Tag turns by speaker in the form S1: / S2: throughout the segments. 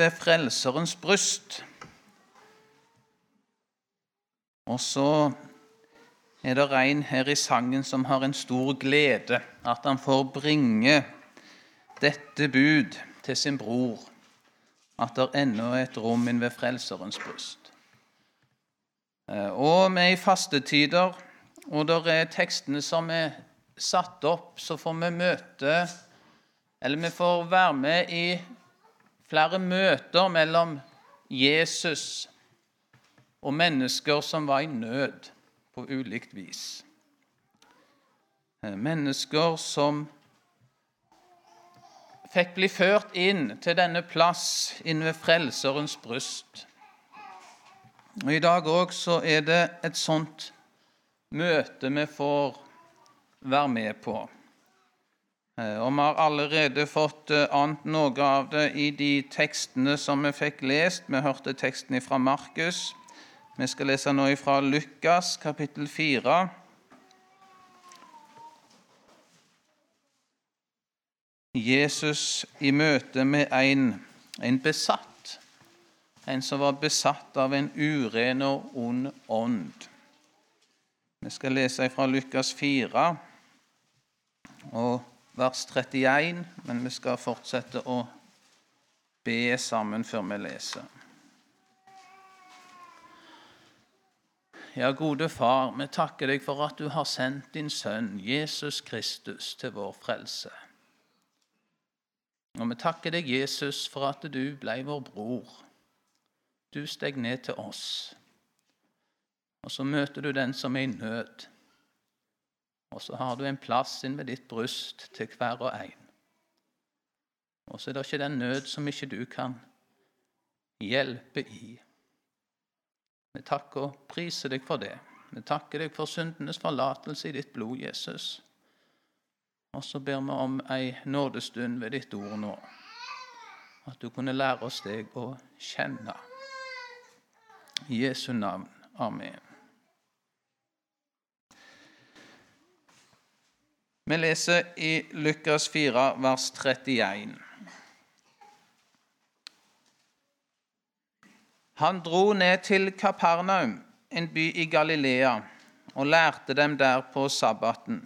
S1: ved Frelserens bryst. Og så er det en her i sangen som har en stor glede, at han får bringe dette bud til sin bror, at det ennå er et rom inn ved Frelserens bryst. Eh, og vi er i fastetider, og det er tekstene som er satt opp, så får vi møte Eller vi får være med i flere møter mellom Jesus og mennesker som var i nød på ulikt vis. Eh, mennesker som fikk bli ført inn til denne plass inne ved Frelserens bryst. Og I dag òg så er det et sånt møte vi får være med på. Eh, og Vi har allerede fått eh, ant noe av det i de tekstene som vi fikk lest. Vi hørte teksten fra Markus. Vi skal lese nå fra Lukas kapittel 4. Jesus i møte med en, en besatt, en som var besatt av en uren og ond ånd. Vi skal lese fra Lukas 4 og vers 31, men vi skal fortsette å be sammen før vi leser. Ja, gode Far, vi takker deg for at du har sendt din sønn Jesus Kristus til vår frelse. Og vi takker deg, Jesus, for at du ble vår bror. Du steg ned til oss. Og så møter du den som er i nød. Og så har du en plass inn ved ditt bryst til hver og en. Og så er det ikke den nød som ikke du kan hjelpe i. Vi takker og priser deg for det. Vi takker deg for syndenes forlatelse i ditt blod, Jesus. Og så ber vi om ei nådestund ved ditt ord nå. At du kunne lære oss deg å kjenne. I Jesu navn. Amen. Vi leser i Lukas 4, vers 31. Han dro ned til Kapernaum, en by i Galilea, og lærte dem der på sabbaten.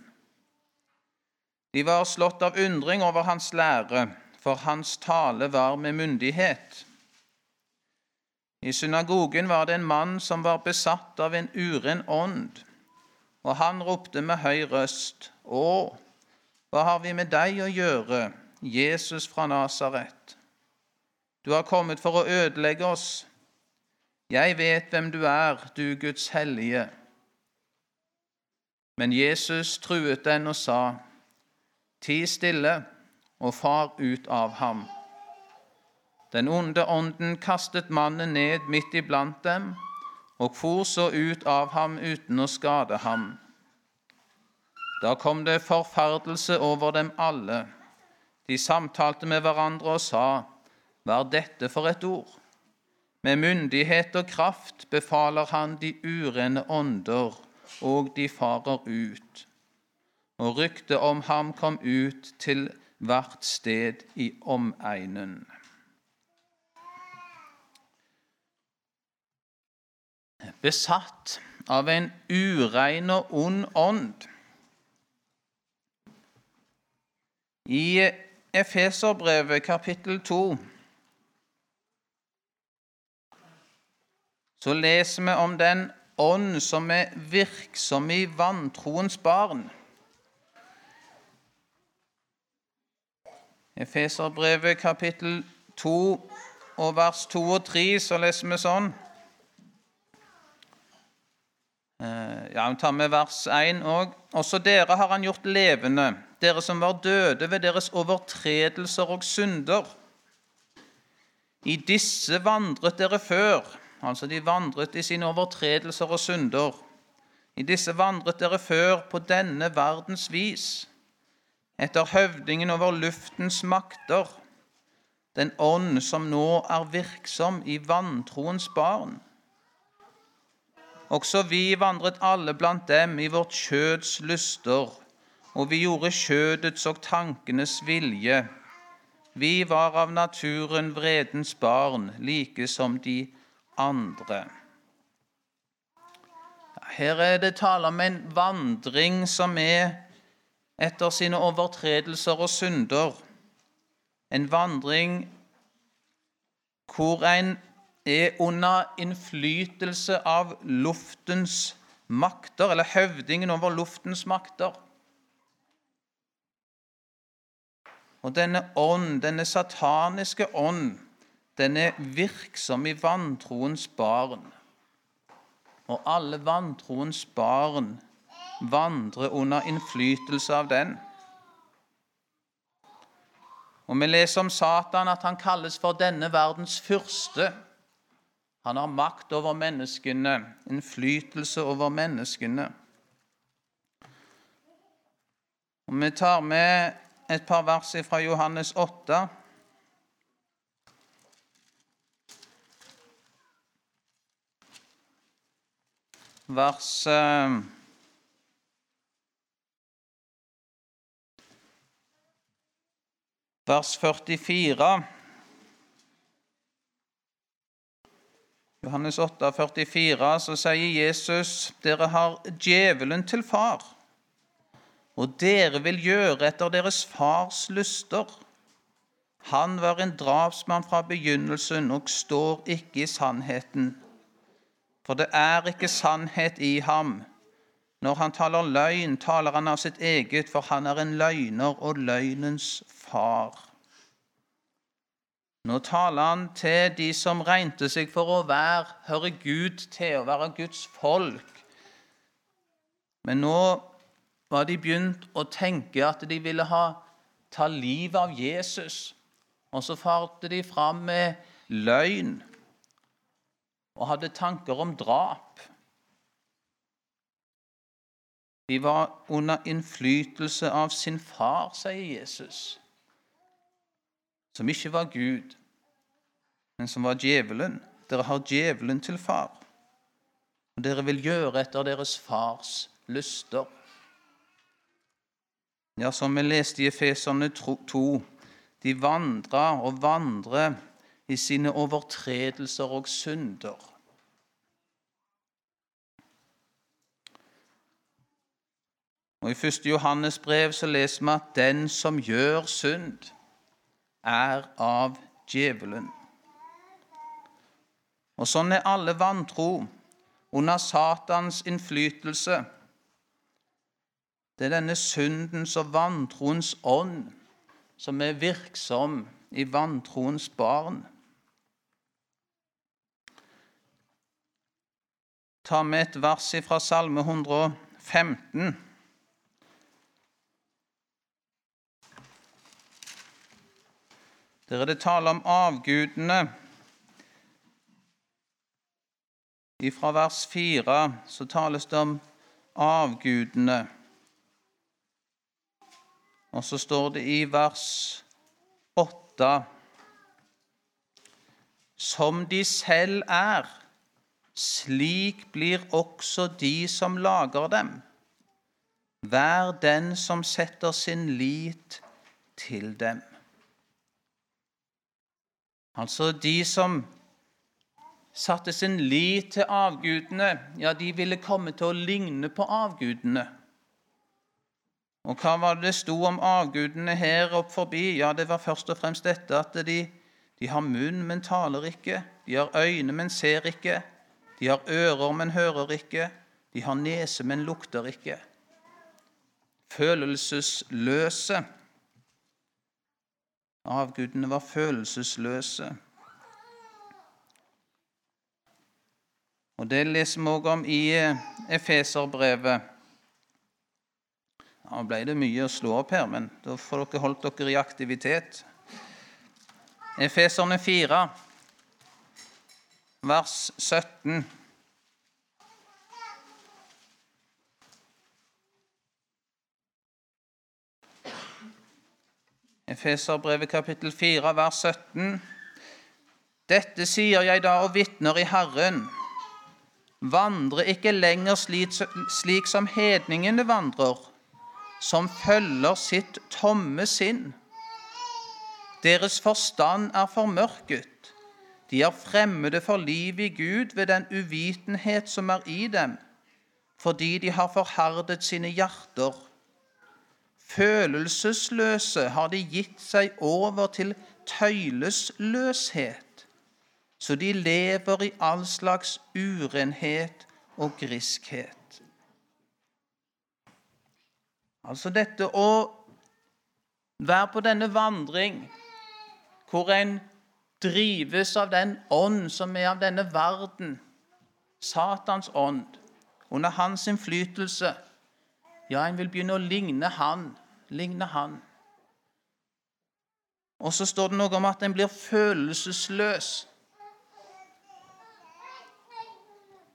S1: De var slått av undring over hans lære, for hans tale var med myndighet. I synagogen var det en mann som var besatt av en uren ånd, og han ropte med høy røst, Å, hva har vi med deg å gjøre, Jesus fra Nasaret? Du har kommet for å ødelegge oss. Jeg vet hvem du er, du Guds hellige. Men Jesus truet den og sa, Ti stille og far ut av ham. Den onde ånden kastet mannen ned midt iblant dem og for så ut av ham uten å skade ham. Da kom det forferdelse over dem alle. De samtalte med hverandre og sa, Hva er dette for et ord? Med myndighet og kraft befaler han de urene ånder, og de farer ut. Og ryktet om ham kom ut til hvert sted i omegnen. Besatt av en urein og ond ånd. I Efeserbrevet kapittel 2 så leser vi om den ånd som er virksom i vantroens barn. Efeserbrevet kapittel 2 og vers 2 og 3 så leser vi sånn Ja, vi tar med vers 1 òg. Også dere har han gjort levende, dere som var døde ved deres overtredelser og synder. I disse vandret dere før Altså, de vandret i sine overtredelser og synder. I disse vandret dere før på denne verdens vis, etter høvdingen over luftens makter, den ånd som nå er virksom i vantroens barn. Også vi vandret alle blant dem i vårt kjøds lyster, og vi gjorde kjødets og tankenes vilje. Vi var av naturen vredens barn, like som de andre. Her er det tale om en vandring som er etter sine overtredelser og synder. En vandring hvor en er under innflytelse av luftens makter, eller høvdingen over luftens makter. Og denne ånd, denne sataniske ånd, den er virksom i vantroens barn. Og alle vantroens barn vandrer under innflytelse av den. Og Vi leser om Satan at han kalles for denne verdens fyrste. Han har makt over menneskene, innflytelse over menneskene. Og Vi tar med et par vers fra Johannes 8. Vers eh, Vers 44. Johannes 8, 44, så sier Jesus, dere har djevelen til far, og dere vil gjøre etter deres fars lyster. Han var en drapsmann fra begynnelsen og står ikke i sannheten. For det er ikke sannhet i ham. Når han taler løgn, taler han av sitt eget, for han er en løgner og løgnens far. Nå taler han til de som regnet seg for å være, høre Gud til, å være Guds folk. Men nå var de begynt å tenke at de ville ha, ta livet av Jesus. Og så farte de fram med løgn og hadde tanker om drap. De var under innflytelse av sin far, sier Jesus som ikke var Gud, men som var djevelen. Dere har djevelen til far, og dere vil gjøre etter deres fars lyster. Ja, som vi leste i Efeserne 2, de vandra og vandrer i sine overtredelser og synder. Og I 1. Johannes brev så leser vi at den som gjør synd, er av djevelen. Og sånn er alle vantro under Satans innflytelse. Det er denne syndens og vantroens ånd som er virksom i vantroens barn. Ta med et vers fra Salme 115. Der er det tale om avgudene. Fra vers 4 så tales det om avgudene. Og så står det i vers 8 Som de selv er, slik blir også de som lager dem. Vær den som setter sin lit til dem. Altså de som satte sin lit til avgudene, ja, de ville komme til å ligne på avgudene. Og hva var det det sto om avgudene her opp forbi? Ja, det var først og fremst dette at de, de har munn, men taler ikke. De har øyne, men ser ikke. De har ører, men hører ikke. De har nese, men lukter ikke. Følelsesløse. Avgudene var følelsesløse. Og Det leser vi også om i eh, Efeserbrevet. Nå ble det mye å slå opp her, men da får dere holdt dere i aktivitet. Efeserne 4, vers 17. Efeserbrevet kapittel 4, vers 17. Dette sier jeg da og vitner i Herren. Vandre ikke lenger slik som hedningene vandrer, som følger sitt tomme sinn. Deres forstand er formørket. De er fremmede for livet i Gud ved den uvitenhet som er i dem, fordi de har forherdet sine hjerter. Følelsesløse har de gitt seg over til tøylesløshet, så de lever i all slags urenhet og griskhet. Altså dette å være på denne vandring hvor en drives av den ånd som er av denne verden, Satans ånd, under hans innflytelse. Ja, en vil begynne å ligne han, ligne han. Og så står det noe om at en blir følelsesløs.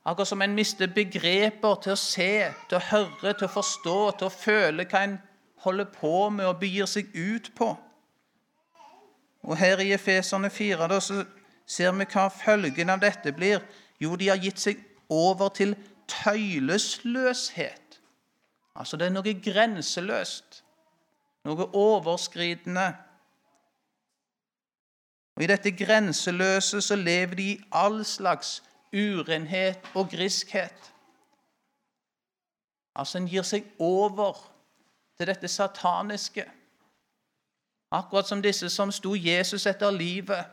S1: Akkurat som en mister begreper til å se, til å høre, til å forstå, til å føle hva en holder på med og begir seg ut på. Og Her i Efeserne 4 da, så ser vi hva følgen av dette blir. Jo, de har gitt seg over til tøylesløshet. Altså det er noe grenseløst, noe overskridende. Og I dette grenseløse så lever de i all slags urenhet og griskhet. Altså En gir seg over til dette sataniske. Akkurat som disse som sto Jesus etter livet.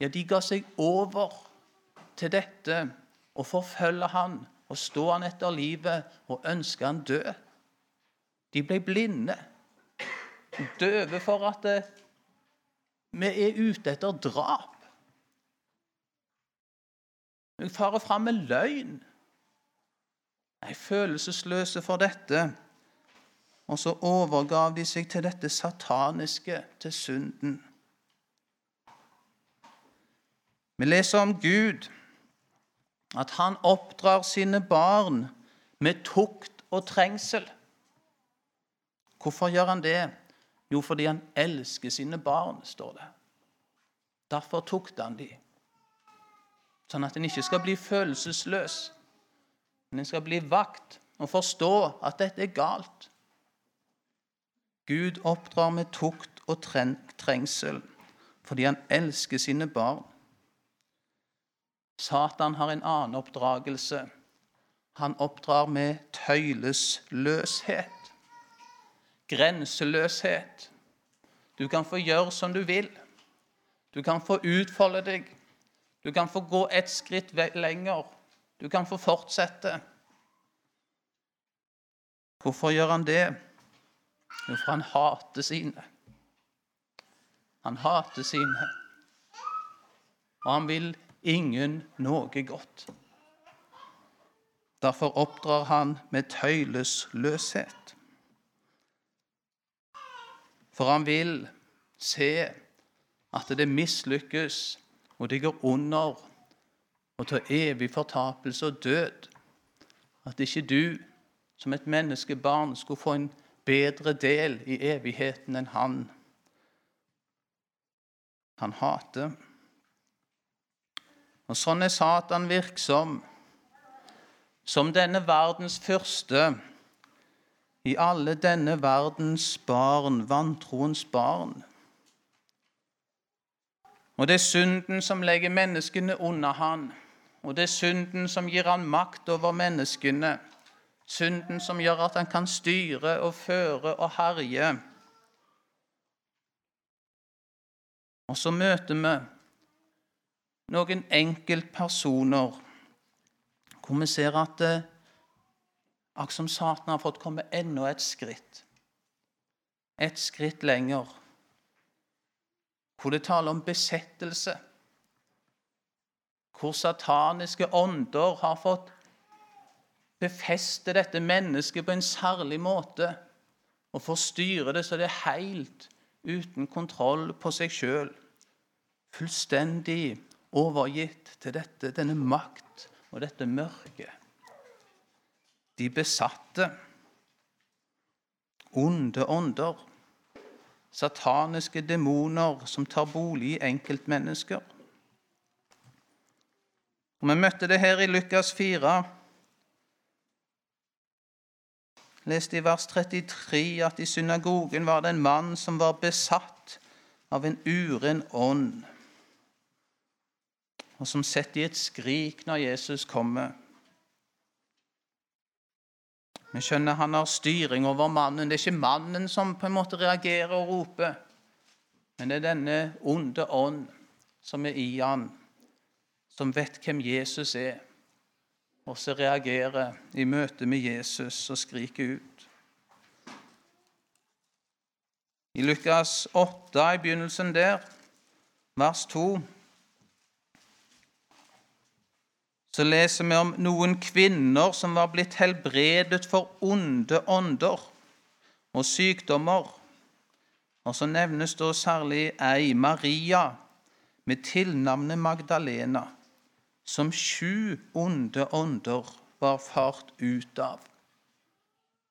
S1: Ja, de ga seg over til dette og forfølge han og stå han etter livet og ønske han død. De ble blinde, døve for at eh, vi er ute etter drap. Vi farer fram med løgn. Nei, følelsesløse for dette. Og så overgav de seg til dette sataniske, til synden. Vi leser om Gud, at han oppdrar sine barn med tukt og trengsel. Hvorfor gjør han det? Jo, fordi han elsker sine barn, står det. Derfor tukter han de. Sånn at en ikke skal bli følelsesløs, men en skal bli vakt og forstå at dette er galt. Gud oppdrar med tukt og trengsel fordi han elsker sine barn. Satan har en annen oppdragelse. Han oppdrar med tøylesløshet, grenseløshet. Du kan få gjøre som du vil. Du kan få utfolde deg. Du kan få gå et skritt lenger. Du kan få fortsette. Hvorfor gjør han det? Jo, for han hater sine. Han hater sine. Og han vil ingen noe godt. Derfor oppdrar han med tøylesløshet. For han vil se at det mislykkes, og det går under og til evig fortapelse og død. At ikke du som et menneskebarn skulle få en bedre del i evigheten enn han. Han hater. Og sånn er Satan virksom, som denne verdens første i alle denne verdens barn, vantroens barn. Og det er synden som legger menneskene under han, og det er synden som gir han makt over menneskene. Synden som gjør at han kan styre og føre og herje. Og så møter vi noen enkeltpersoner hvor vi ser at eh, akkurat som Satan har fått komme enda et skritt. Et skritt lenger. Hvor det taler om besettelse. Hvor sataniske ånder har fått befeste dette mennesket på en særlig måte og forstyrre det så det er helt uten kontroll på seg sjøl. Fullstendig overgitt til dette, denne makt og dette mørket. De besatte, onde ånder, sataniske demoner som tar bolig i enkeltmennesker. Og Vi møtte det her i Lukas 4 leste i vers 33 at i synagogen var det en mann som var besatt av en uren ånd, og som setter i et skrik når Jesus kommer. Vi skjønner han har styring over mannen. Det er ikke mannen som på en måte reagerer og roper, men det er denne onde ånd som er i han, som vet hvem Jesus er, og som reagerer i møte med Jesus og skriker ut. I Lukas 8, i begynnelsen der, vers 2 så leser vi om noen kvinner som var blitt helbredet for onde ånder og sykdommer. Og så nevnes da særlig ei, Maria, med tilnavnet Magdalena, som sju onde ånder var fart ut av.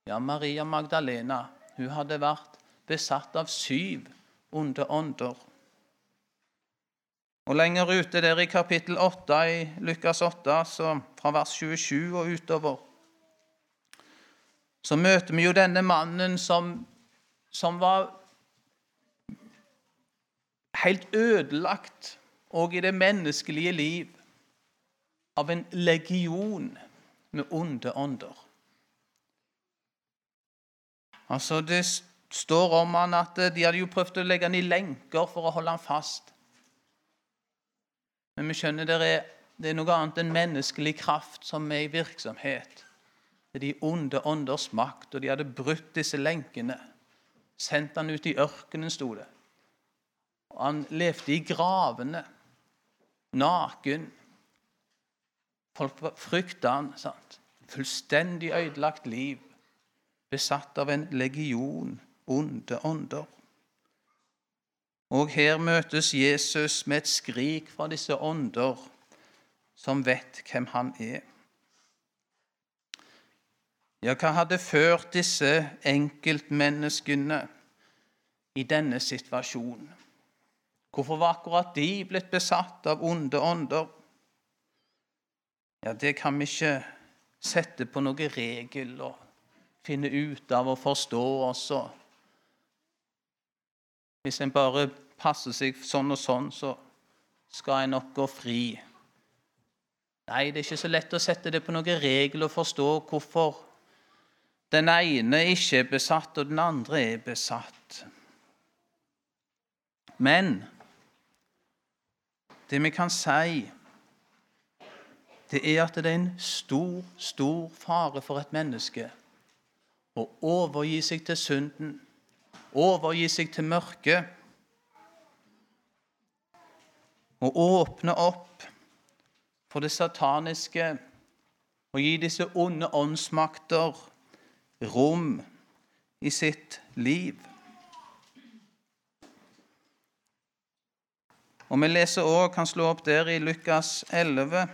S1: Ja, Maria Magdalena hun hadde vært besatt av syv onde ånder. Og Lenger ute der i kapittel 8 i Lukas 8, så fra vers 27 og utover, så møter vi jo denne mannen som, som var helt ødelagt òg i det menneskelige liv av en legion med onde ånder. Altså, Det står om han at de hadde jo prøvd å legge han i lenker for å holde han fast. Men vi skjønner det er, det er noe annet enn menneskelig kraft som er i virksomhet. Det er de onde ånders makt, og de hadde brutt disse lenkene. Sendt han ut i ørkenen, sto det. Og han levde i gravene, naken. Folk frykta han. sant? Fullstendig ødelagt liv, besatt av en legion onde ånder. Og her møtes Jesus med et skrik fra disse ånder som vet hvem han er. Ja, hva hadde ført disse enkeltmenneskene i denne situasjonen? Hvorfor var akkurat de blitt besatt av onde ånder? Ja, det kan vi ikke sette på noen regel og finne ut av og forstå også. Hvis en bare passer seg sånn og sånn, så skal en nok gå fri. Nei, det er ikke så lett å sette det på noen regel og forstå hvorfor den ene ikke er besatt, og den andre er besatt. Men det vi kan si, det er at det er en stor, stor fare for et menneske å overgi seg til synden overgi seg til mørket og åpne opp for det sataniske og gi disse onde åndsmakter rom i sitt liv. Og Vi leser òg, kan slå opp der i Lukas 11.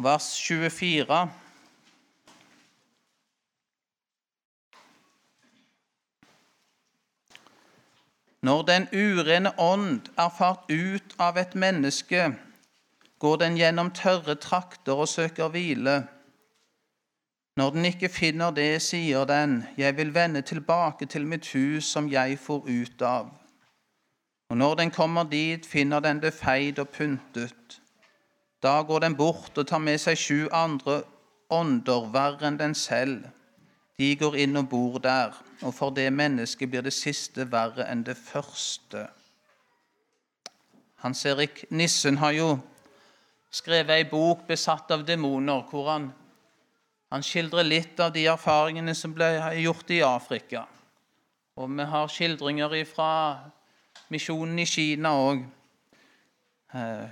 S1: Vers 24. Når den urene ånd er fart ut av et menneske, går den gjennom tørre trakter og søker hvile. Når den ikke finner det, sier den, jeg vil vende tilbake til mitt hus som jeg får ut av. Og når den kommer dit, finner den det feid og pyntet. Da går den bort og tar med seg sju andre ånder verre enn den selv de går inn og bor der, og for det mennesket blir det siste verre enn det første. Hans Erik Nissen har jo skrevet ei bok 'Besatt av demoner', hvor han, han skildrer litt av de erfaringene som ble gjort i Afrika. Og vi har skildringer fra misjonen i Kina òg. Eh,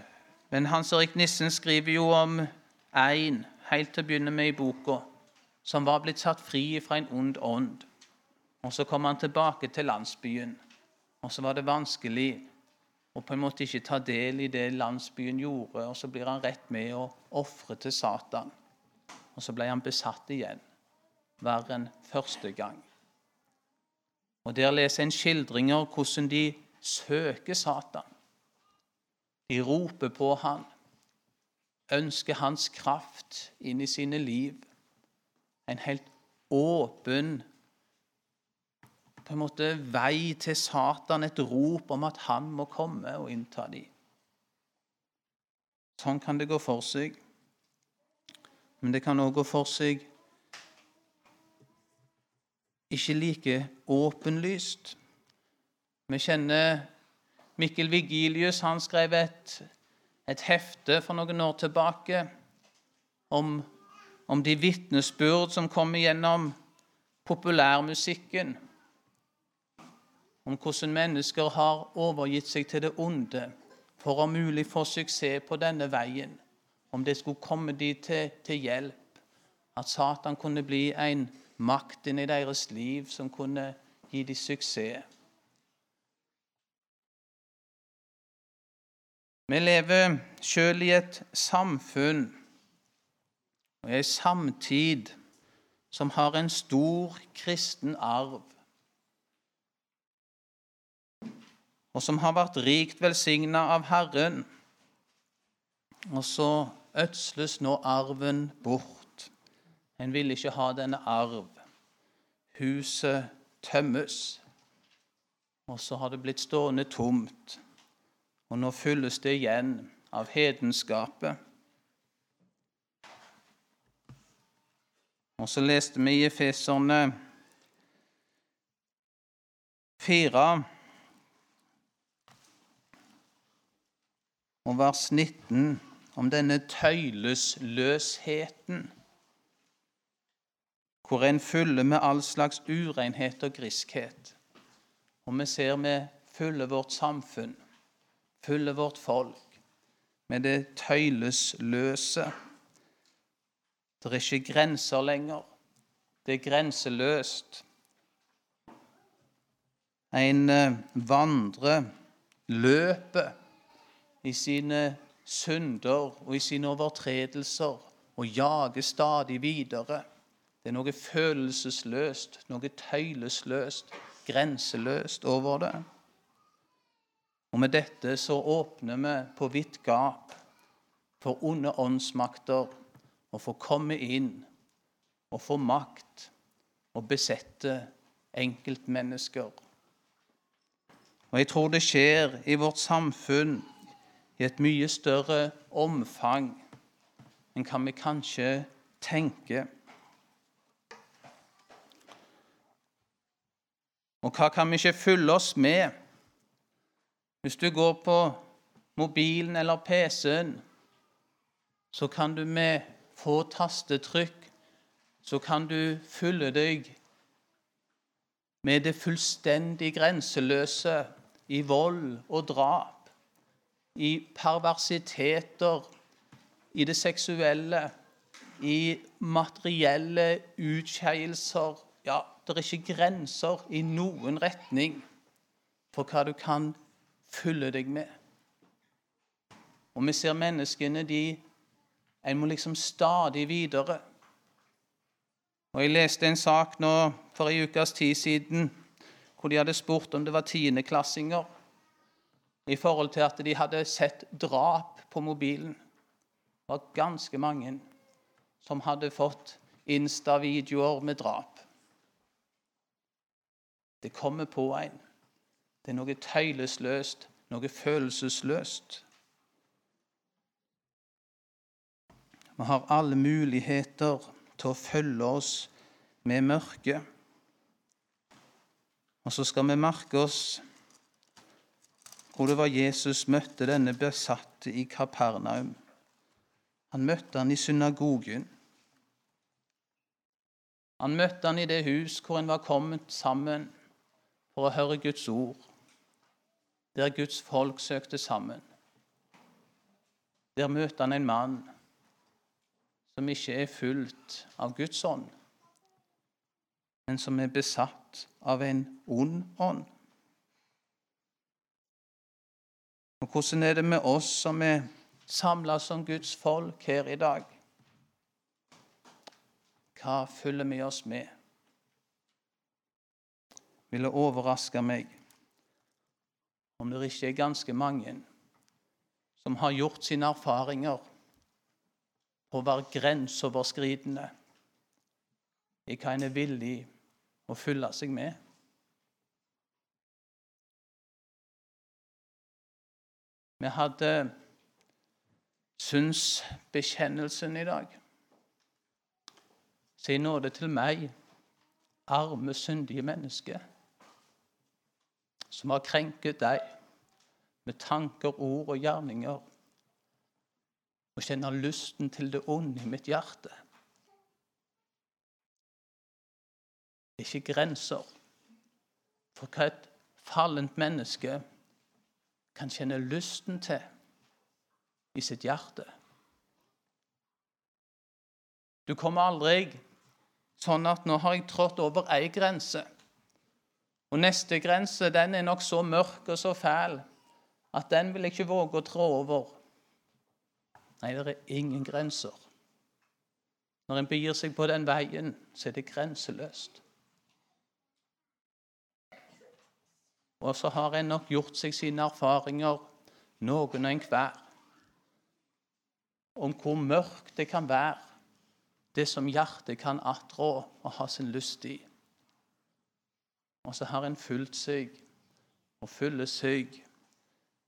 S1: men Hans Erik Nissen skriver jo om én helt til å begynne med i boka som var blitt satt fri fra en ond ånd. Og Så kom han tilbake til landsbyen, og så var det vanskelig å på en måte ikke ta del i det landsbyen gjorde. og Så blir han rett med å ofre til Satan. Og så ble han besatt igjen, verre enn første gang. Og Der leser en skildringer hvordan de søker Satan. De roper på han, ønsker hans kraft inn i sine liv en helt åpen på en måte vei til Satan, et rop om at han må komme og innta dem. Sånn kan det gå for seg. Men det kan òg gå for seg ikke like åpenlyst. Vi kjenner Mikkel Vigilius. Han skrev et, et hefte for noen år tilbake om, om de vitnesbyrd som kommer gjennom populærmusikken om hvordan mennesker har overgitt seg til det onde for å mulig få suksess på denne veien, om det skulle komme de til, til hjelp, at Satan kunne bli en makt inn i deres liv som kunne gi dem suksess. Vi lever sjøl i et samfunn og ei samtid som har en stor kristen arv, og som har vært rikt velsigna av Herren. Og så ødsles nå arven bort. En vil ikke ha denne arv. Huset tømmes. Og så har det blitt stående tomt. Og nå fylles det igjen av hedenskapet. Og så leste vi i Efeserne 4 og vers 19 om denne tøylesløsheten, hvor en fyller med all slags urenhet og griskhet. Og vi ser vi fyller vårt samfunn, fyller vårt folk, med det tøylesløse. Det er ikke grenser lenger. Det er grenseløst. En eh, vandrer, løper i sine synder og i sine overtredelser og jager stadig videre. Det er noe følelsesløst, noe tøylesløst, grenseløst over det. Og med dette så åpner vi på vidt gap for onde åndsmakter å få komme inn og få makt og besette enkeltmennesker. Og jeg tror det skjer i vårt samfunn i et mye større omfang enn kan vi kanskje tenke. Og hva kan vi ikke fylle oss med? Hvis du går på mobilen eller PC-en, så kan du med få tastetrykk så kan du fylle deg med det fullstendig grenseløse i vold og drap i perversiteter, i det seksuelle, i materielle utskeielser Ja, det er ikke grenser i noen retning for hva du kan fylle deg med. Og vi ser menneskene de En må liksom stadig videre. Og Jeg leste en sak nå for en ukes tid siden hvor de hadde spurt om det var tiendeklassinger i forhold til at de hadde sett drap på mobilen. Det var ganske mange som hadde fått Insta-videoer med drap. Det kommer på en. Det er noe tøylesløst, noe følelsesløst. Vi har alle muligheter til å følge oss med mørket. Og så skal vi merke oss hvor det var Jesus møtte denne besatte i Kapernaum. Han møtte han i synagogen. Han møtte han i det hus hvor en var kommet sammen for å høre Guds ord, der Guds folk søkte sammen. Der møtte han en mann som ikke er fullt av Guds ånd, men som er besatt av en ond ånd. Og hvordan er det med oss som er samla som Guds folk her i dag? Hva fyller vi oss med? Vil det overraske meg om det ikke er ganske mange som har gjort sine erfaringer å være grenseoverskridende i hva en er villig å fylle seg med. Vi hadde synsbekjennelsen i dag. Si nåde til meg, arme, syndige menneske, som har krenket deg med tanker, ord og gjerninger og kjenner lysten til det onde i mitt hjerte. Det er ikke grenser for hva et fallent menneske kan kjenne lysten til i sitt hjerte. Du kommer aldri sånn at nå har jeg trådt over ei grense, og neste grense den er nok så mørk og så fæl at den vil jeg ikke våge å trå over. Nei, det er ingen grenser. Når en begir seg på den veien, så er det grenseløst. Og så har en nok gjort seg sine erfaringer, noen og enhver, om hvor mørkt det kan være, det som hjertet kan attrå og ha sin lyst i. Og så har en fulgt seg og fyller seg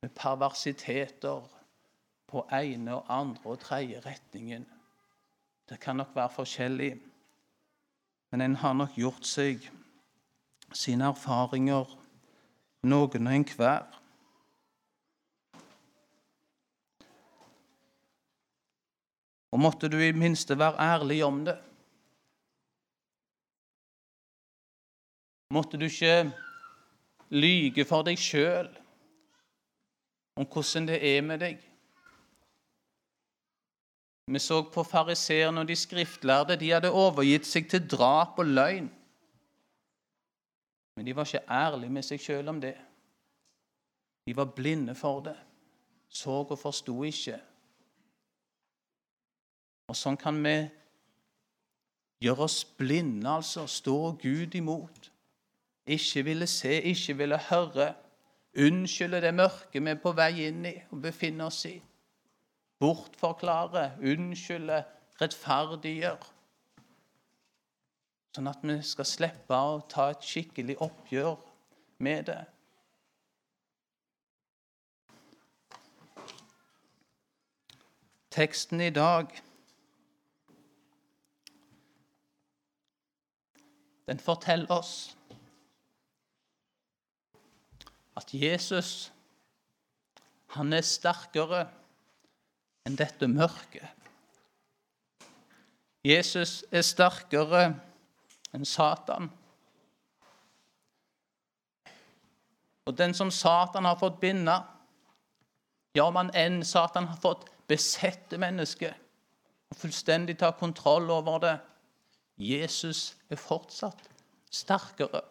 S1: med perversiteter på ene og andre og tredje retningen. Det kan nok være forskjellig, men en har nok gjort seg sine erfaringer noen og enhver. Og måtte du i minste være ærlig om det. Måtte du ikke lyge for deg sjøl om hvordan det er med deg. Vi så på fariseerne og de skriftlærde. De hadde overgitt seg til drap og løgn. Men de var ikke ærlige med seg sjøl om det. De var blinde for det, så og forsto ikke. Og sånn kan vi gjøre oss blinde, altså. Stå Gud imot. Ikke ville se, ikke ville høre. Unnskylde det mørket vi er på vei inn i og befinner oss i. Bortforklare, unnskylde, rettferdiggjøre sånn at vi skal slippe å ta et skikkelig oppgjør med det. Teksten i dag den forteller oss at Jesus han er sterkere enn dette mørket. Jesus er sterkere enn Satan. Og den som Satan har fått binde, ja, om han enn Satan har fått besette mennesket og fullstendig ta kontroll over det Jesus er fortsatt sterkere.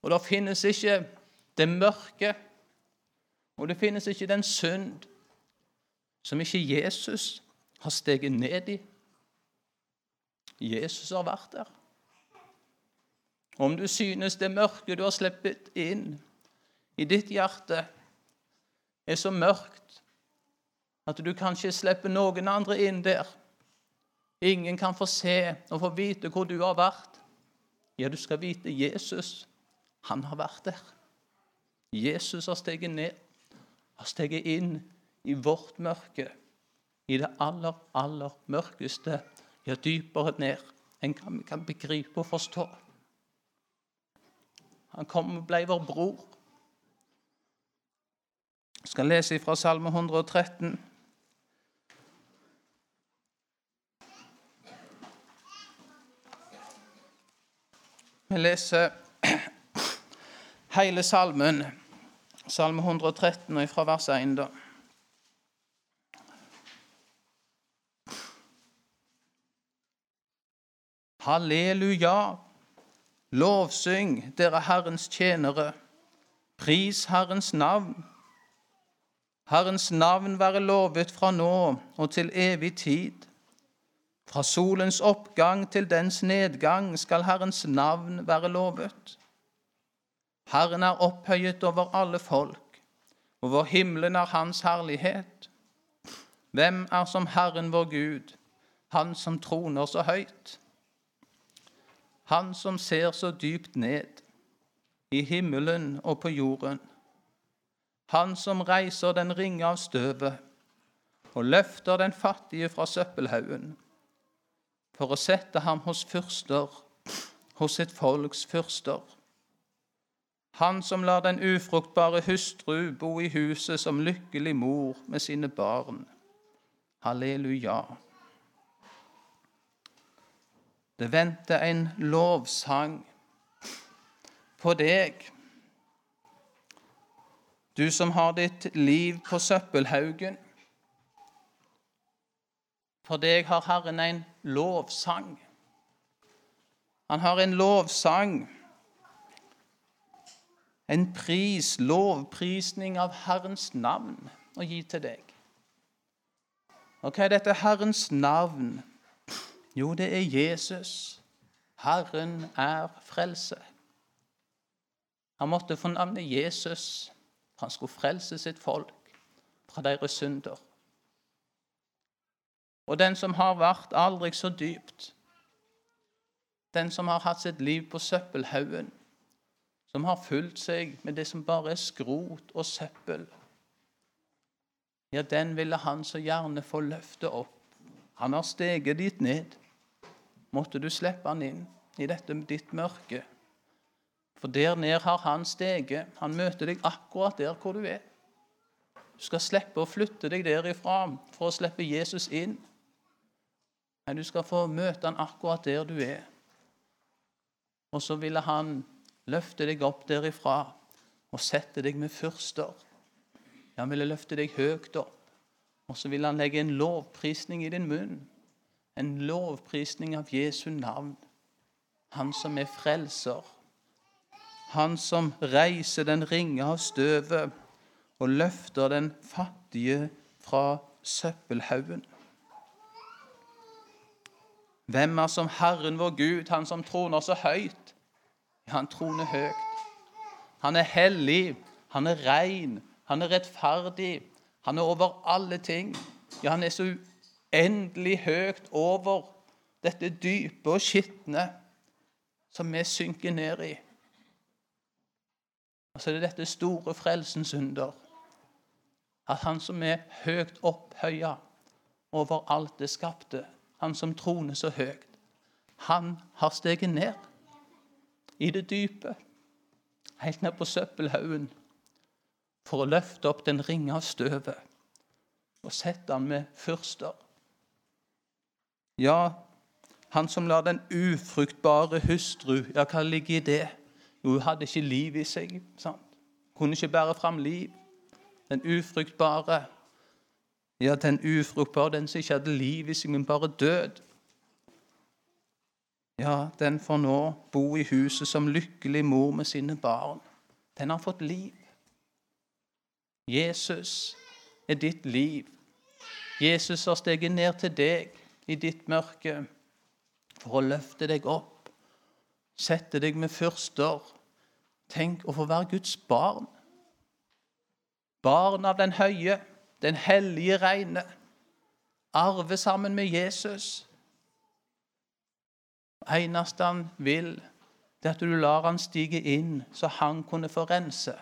S1: Og det finnes ikke det mørke, og det finnes ikke den synd som ikke Jesus har steget ned i. Jesus har vært der. Om du synes det mørke du har sluppet inn i ditt hjerte, er så mørkt at du kanskje slipper noen andre inn der Ingen kan få se og få vite hvor du har vært. Ja, du skal vite Jesus. Han har vært der. Jesus har steget ned, har steget inn i vårt mørke, i det aller, aller mørkeste ja, dypere ned enn vi kan begripe og forstå. Han kom og ble vår bror. Jeg skal lese fra Salme 113. Vi leser hele salmen, salme 113, fra vers 1. da. Halleluja! Lovsyng, dere Herrens tjenere. Pris Herrens navn. Herrens navn være lovet fra nå og til evig tid. Fra solens oppgang til dens nedgang skal Herrens navn være lovet. Herren er opphøyet over alle folk, over himmelen er Hans herlighet. Hvem er som Herren vår Gud, Han som troner så høyt? Han som ser så dypt ned. i himmelen og på jorden. Han som reiser den ringe av støvet og løfter den fattige fra søppelhaugen, for å sette ham hos fyrster, hos sitt folks fyrster. Han som lar den ufruktbare hustru bo i huset som lykkelig mor med sine barn. Halleluja. Det venter en lovsang på deg. Du som har ditt liv på søppelhaugen. For deg har Herren en lovsang. Han har en lovsang, en pris, lovprisning av Herrens navn, å gi til deg. Og hva er dette Herrens navn? Jo, det er Jesus. Herren er frelse. Han måtte få navnet Jesus, for han skulle frelse sitt folk fra deres synder. Og den som har vært aldri så dypt, den som har hatt sitt liv på søppelhaugen, som har fulgt seg med det som bare er skrot og søppel, ja, den ville han så gjerne få løfte opp. Han har steget dit ned. Måtte du slippe han inn i dette ditt mørke. For der ned har han steget. Han møter deg akkurat der hvor du er. Du skal slippe å flytte deg derifra for å slippe Jesus inn. Men du skal få møte han akkurat der du er. Og så ville han løfte deg opp derifra og sette deg med fyrster. Han ville løfte deg høyt opp. Og så ville han legge en lovprisning i din munn. En lovprisning av Jesu navn. Han som er frelser han som reiser den ringe av støvet og løfter den fattige fra søppelhaugen. Hvem er som Herren vår Gud, han som troner så høyt? Han troner høyt. Han er hellig, han er ren, han er rettferdig. Han er over alle ting. Ja, han er så uendelig høyt over dette dype og skitne som vi synker ned i. Og så er det dette store frelsens under. At han som er høyt opphøya over alt det skapte, han som troner så høyt, han har steget ned i det dype, helt ned på søppelhaugen, for å løfte opp den ringe av støvet og sette han med fyrster. Ja, han som lar den ufruktbare hustru Ja, hva ligger i det? Jo, hun hadde ikke liv i seg. sant? Kunne ikke bære fram liv. Den ufruktbare. Ja, den ufruktbare, den som ikke hadde liv i seg, men bare død. Ja, den får nå bo i huset som lykkelig mor med sine barn. Den har fått liv. Jesus er ditt liv. Jesus har steget ned til deg i ditt mørke for å løfte deg opp sette deg med fyrster. Tenk å få være Guds barn. Barn av den høye, den hellige reine. Arve sammen med Jesus. Eneste han vil, det er at du lar han stige inn, så han kunne få rense.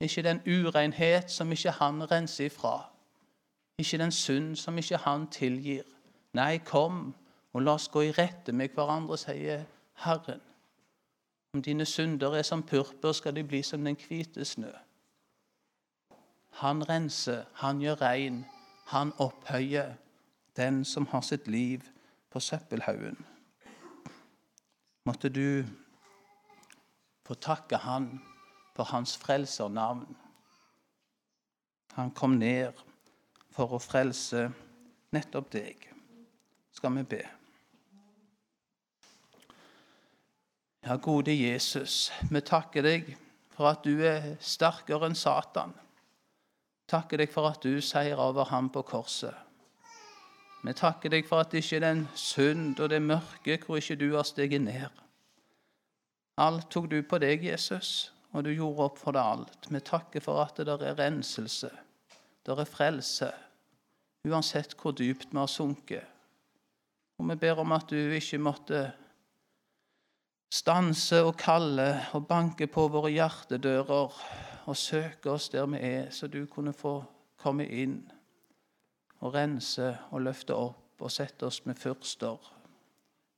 S1: Ikke den urenhet som ikke han renser ifra. Ikke den synd som ikke han tilgir. Nei, kom, og la oss gå i rette med hverandre, sier Herren. Om dine synder er som purpur, skal de bli som den hvite snø. Han renser, han gjør rein, han opphøyer den som har sitt liv på søppelhaugen. Måtte du få takke han for hans frelsernavn. Han kom ned for å frelse nettopp deg. Skal vi be. Ja, gode Jesus, vi takker deg for at du er sterkere enn Satan. Takker deg for at du seier over ham på korset. Vi takker deg for at det ikke er den synd og det mørke hvor ikke du har steget ned. Alt tok du på deg, Jesus, og du gjorde opp for det alt. Vi takker for at det er renselse, det er frelse, uansett hvor dypt vi har sunket. Og vi ber om at du ikke måtte stanse og kalle og banke på våre hjertedører og søke oss der vi er, så du kunne få komme inn og rense og løfte opp og sette oss med fyrster.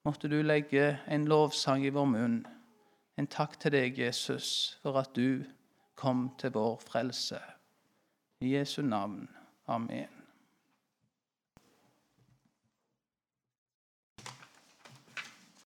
S1: Måtte du legge en lovsang i vår munn, en takk til deg, Jesus, for at du kom til vår frelse. I Jesu navn. Amen.